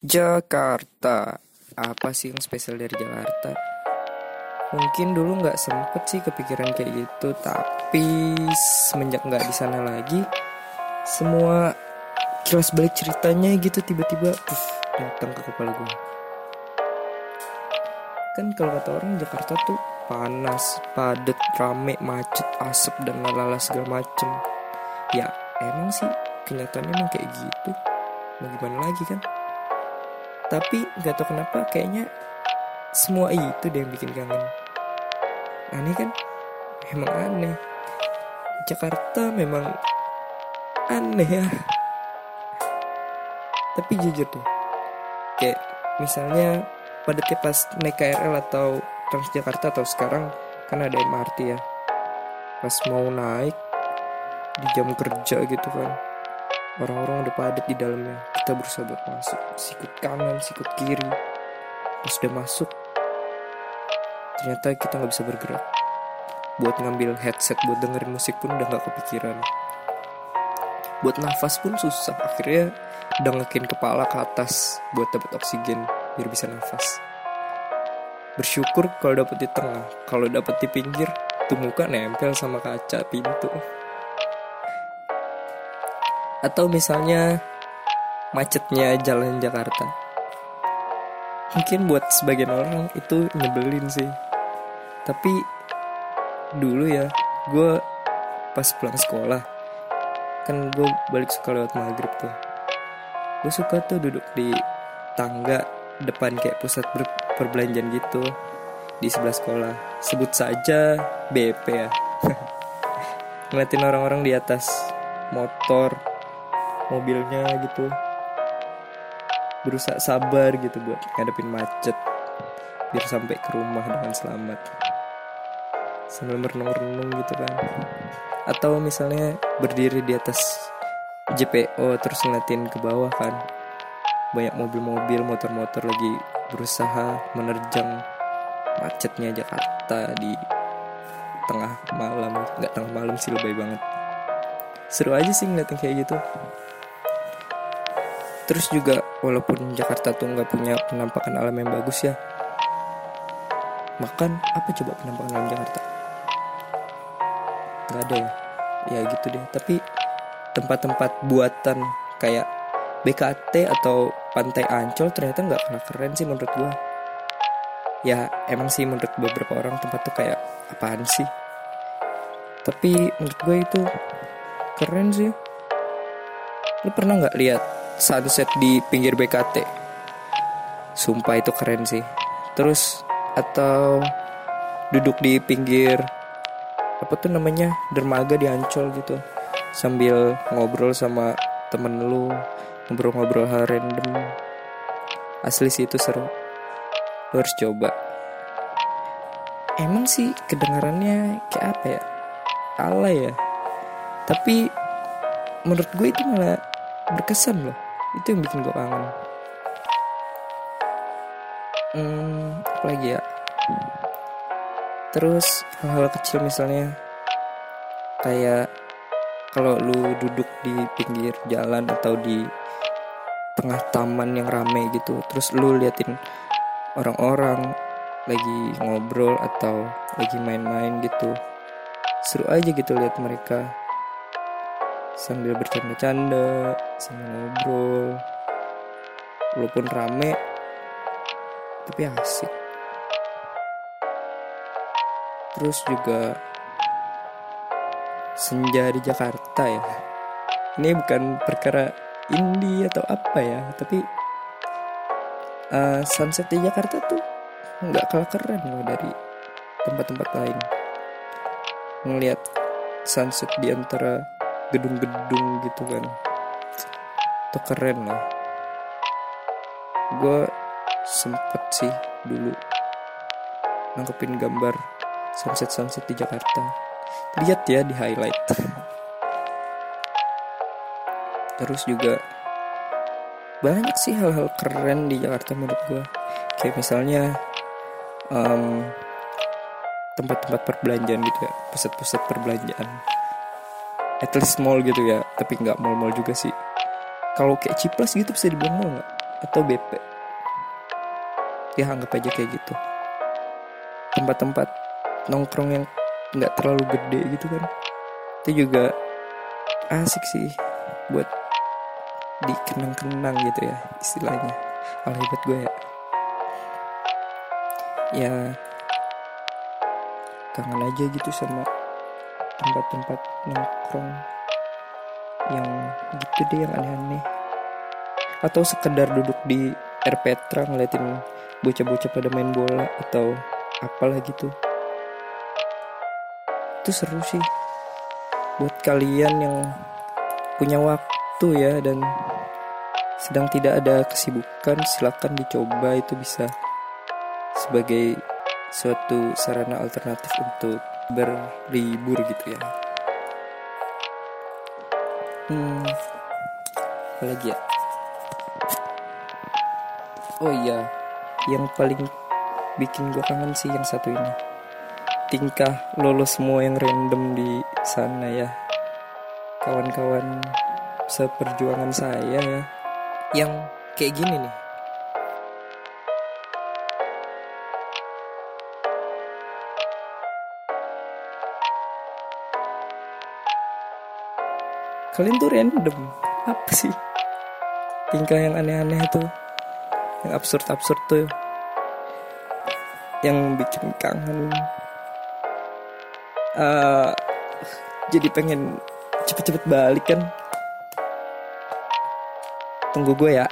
Jakarta Apa sih yang spesial dari Jakarta? Mungkin dulu nggak sempet sih kepikiran kayak gitu Tapi semenjak nggak di sana lagi Semua kilas balik ceritanya gitu tiba-tiba puff, datang ke kepala gue Kan kalau kata orang Jakarta tuh panas, padat, rame, macet, asap, dan lalala segala macem Ya emang sih kenyataannya emang kayak gitu Mau gimana lagi kan? Tapi nggak tahu kenapa kayaknya semua itu deh yang bikin kangen. Aneh kan? Emang aneh. Jakarta memang aneh ya. Tapi jujur deh kayak misalnya pada pas naik KRL atau Transjakarta atau sekarang kan ada MRT ya. Pas mau naik di jam kerja gitu kan orang-orang udah padat di dalamnya. Kita berusaha buat masuk. Sikut kanan sikut kiri. Pas udah masuk ternyata kita nggak bisa bergerak. Buat ngambil headset buat dengerin musik pun udah nggak kepikiran. Buat nafas pun susah. Akhirnya udah ngekin kepala ke atas buat dapat oksigen biar bisa nafas. Bersyukur kalau dapet di tengah. Kalau dapet di pinggir tuh muka nempel sama kaca pintu atau misalnya macetnya jalan Jakarta. Mungkin buat sebagian orang itu nyebelin sih. Tapi dulu ya gue pas pulang sekolah kan gue balik suka lewat maghrib tuh. Gue suka tuh duduk di tangga depan kayak pusat perbelanjaan gitu di sebelah sekolah. Sebut saja BP ya. Ngeliatin orang-orang di atas motor mobilnya gitu. Berusaha sabar gitu buat ngadepin macet. Biar sampai ke rumah dengan selamat. Sambil merenung-renung gitu kan. Atau misalnya berdiri di atas JPO terus ngeliatin ke bawah kan. Banyak mobil-mobil motor-motor lagi berusaha menerjang macetnya Jakarta di tengah malam. Nggak tengah malam sih lebih banget. Seru aja sih ngeliatin kayak gitu terus juga walaupun Jakarta tuh nggak punya penampakan alam yang bagus ya makan apa coba penampakan alam Jakarta? Nggak ada ya? Ya gitu deh. Tapi tempat-tempat buatan kayak BKT atau Pantai Ancol ternyata nggak kalah keren sih menurut gua. Ya emang sih menurut beberapa orang tempat tuh kayak apaan sih? Tapi menurut gue itu keren sih. Lu pernah nggak lihat sunset di pinggir BKT sumpah itu keren sih. Terus atau duduk di pinggir apa tuh namanya dermaga di Ancol gitu. Sambil ngobrol sama temen lu ngobrol-ngobrol hal random. Asli sih itu seru. Lu harus coba. Emang sih kedengarannya kayak apa ya? Alay ya? Tapi menurut gue itu malah berkesan loh itu yang bikin gue kangen. Hmm apa lagi ya? Terus hal-hal kecil misalnya kayak kalau lu duduk di pinggir jalan atau di tengah taman yang rame gitu terus lu liatin orang-orang lagi ngobrol atau lagi main-main gitu seru aja gitu lihat mereka sambil bercanda-canda sambil ngobrol. Walaupun rame tapi asik. Terus juga senja di Jakarta ya. Ini bukan perkara indie atau apa ya tapi uh, sunset di Jakarta tuh nggak kalah keren loh dari tempat-tempat lain. Ngelihat sunset di antara gedung-gedung gitu kan. Itu keren lah. Gue sempet sih dulu nangkepin gambar sunset sunset di Jakarta. Lihat ya di highlight. Terus juga banyak sih hal-hal keren di Jakarta menurut gue kayak misalnya um, tempat-tempat perbelanjaan gitu ya. Pusat-pusat perbelanjaan at least mall gitu ya tapi nggak mall-mall juga sih. Kalau kayak ciplas gitu bisa dibilang mall nggak? Atau BP ya anggap aja kayak gitu. Tempat-tempat nongkrong yang nggak terlalu gede gitu kan. Itu juga asik sih buat dikenang-kenang gitu ya istilahnya. Al hebat gue ya. Ya kangen aja gitu sama tempat-tempat nongkrong yang gitu deh yang aneh-aneh. Atau sekedar duduk di air petra ngeliatin bocah-bocah pada main bola atau apalah gitu. Itu seru sih. Buat kalian yang punya waktu ya dan sedang tidak ada kesibukan silakan dicoba. Itu bisa sebagai suatu sarana alternatif untuk berlibur gitu ya. Hmm, apa lagi ya? Oh iya, yang paling bikin gue kangen sih yang satu ini. Tingkah lolos semua yang random di sana ya. Kawan-kawan seperjuangan saya ya. Yang kayak gini nih. Kalian tuh random. Apa sih? Tingkah yang aneh-aneh tuh. Yang absurd-absurd tuh. Yang bikin kangen. Uh, jadi pengen cepet-cepet balik kan? Tunggu gue ya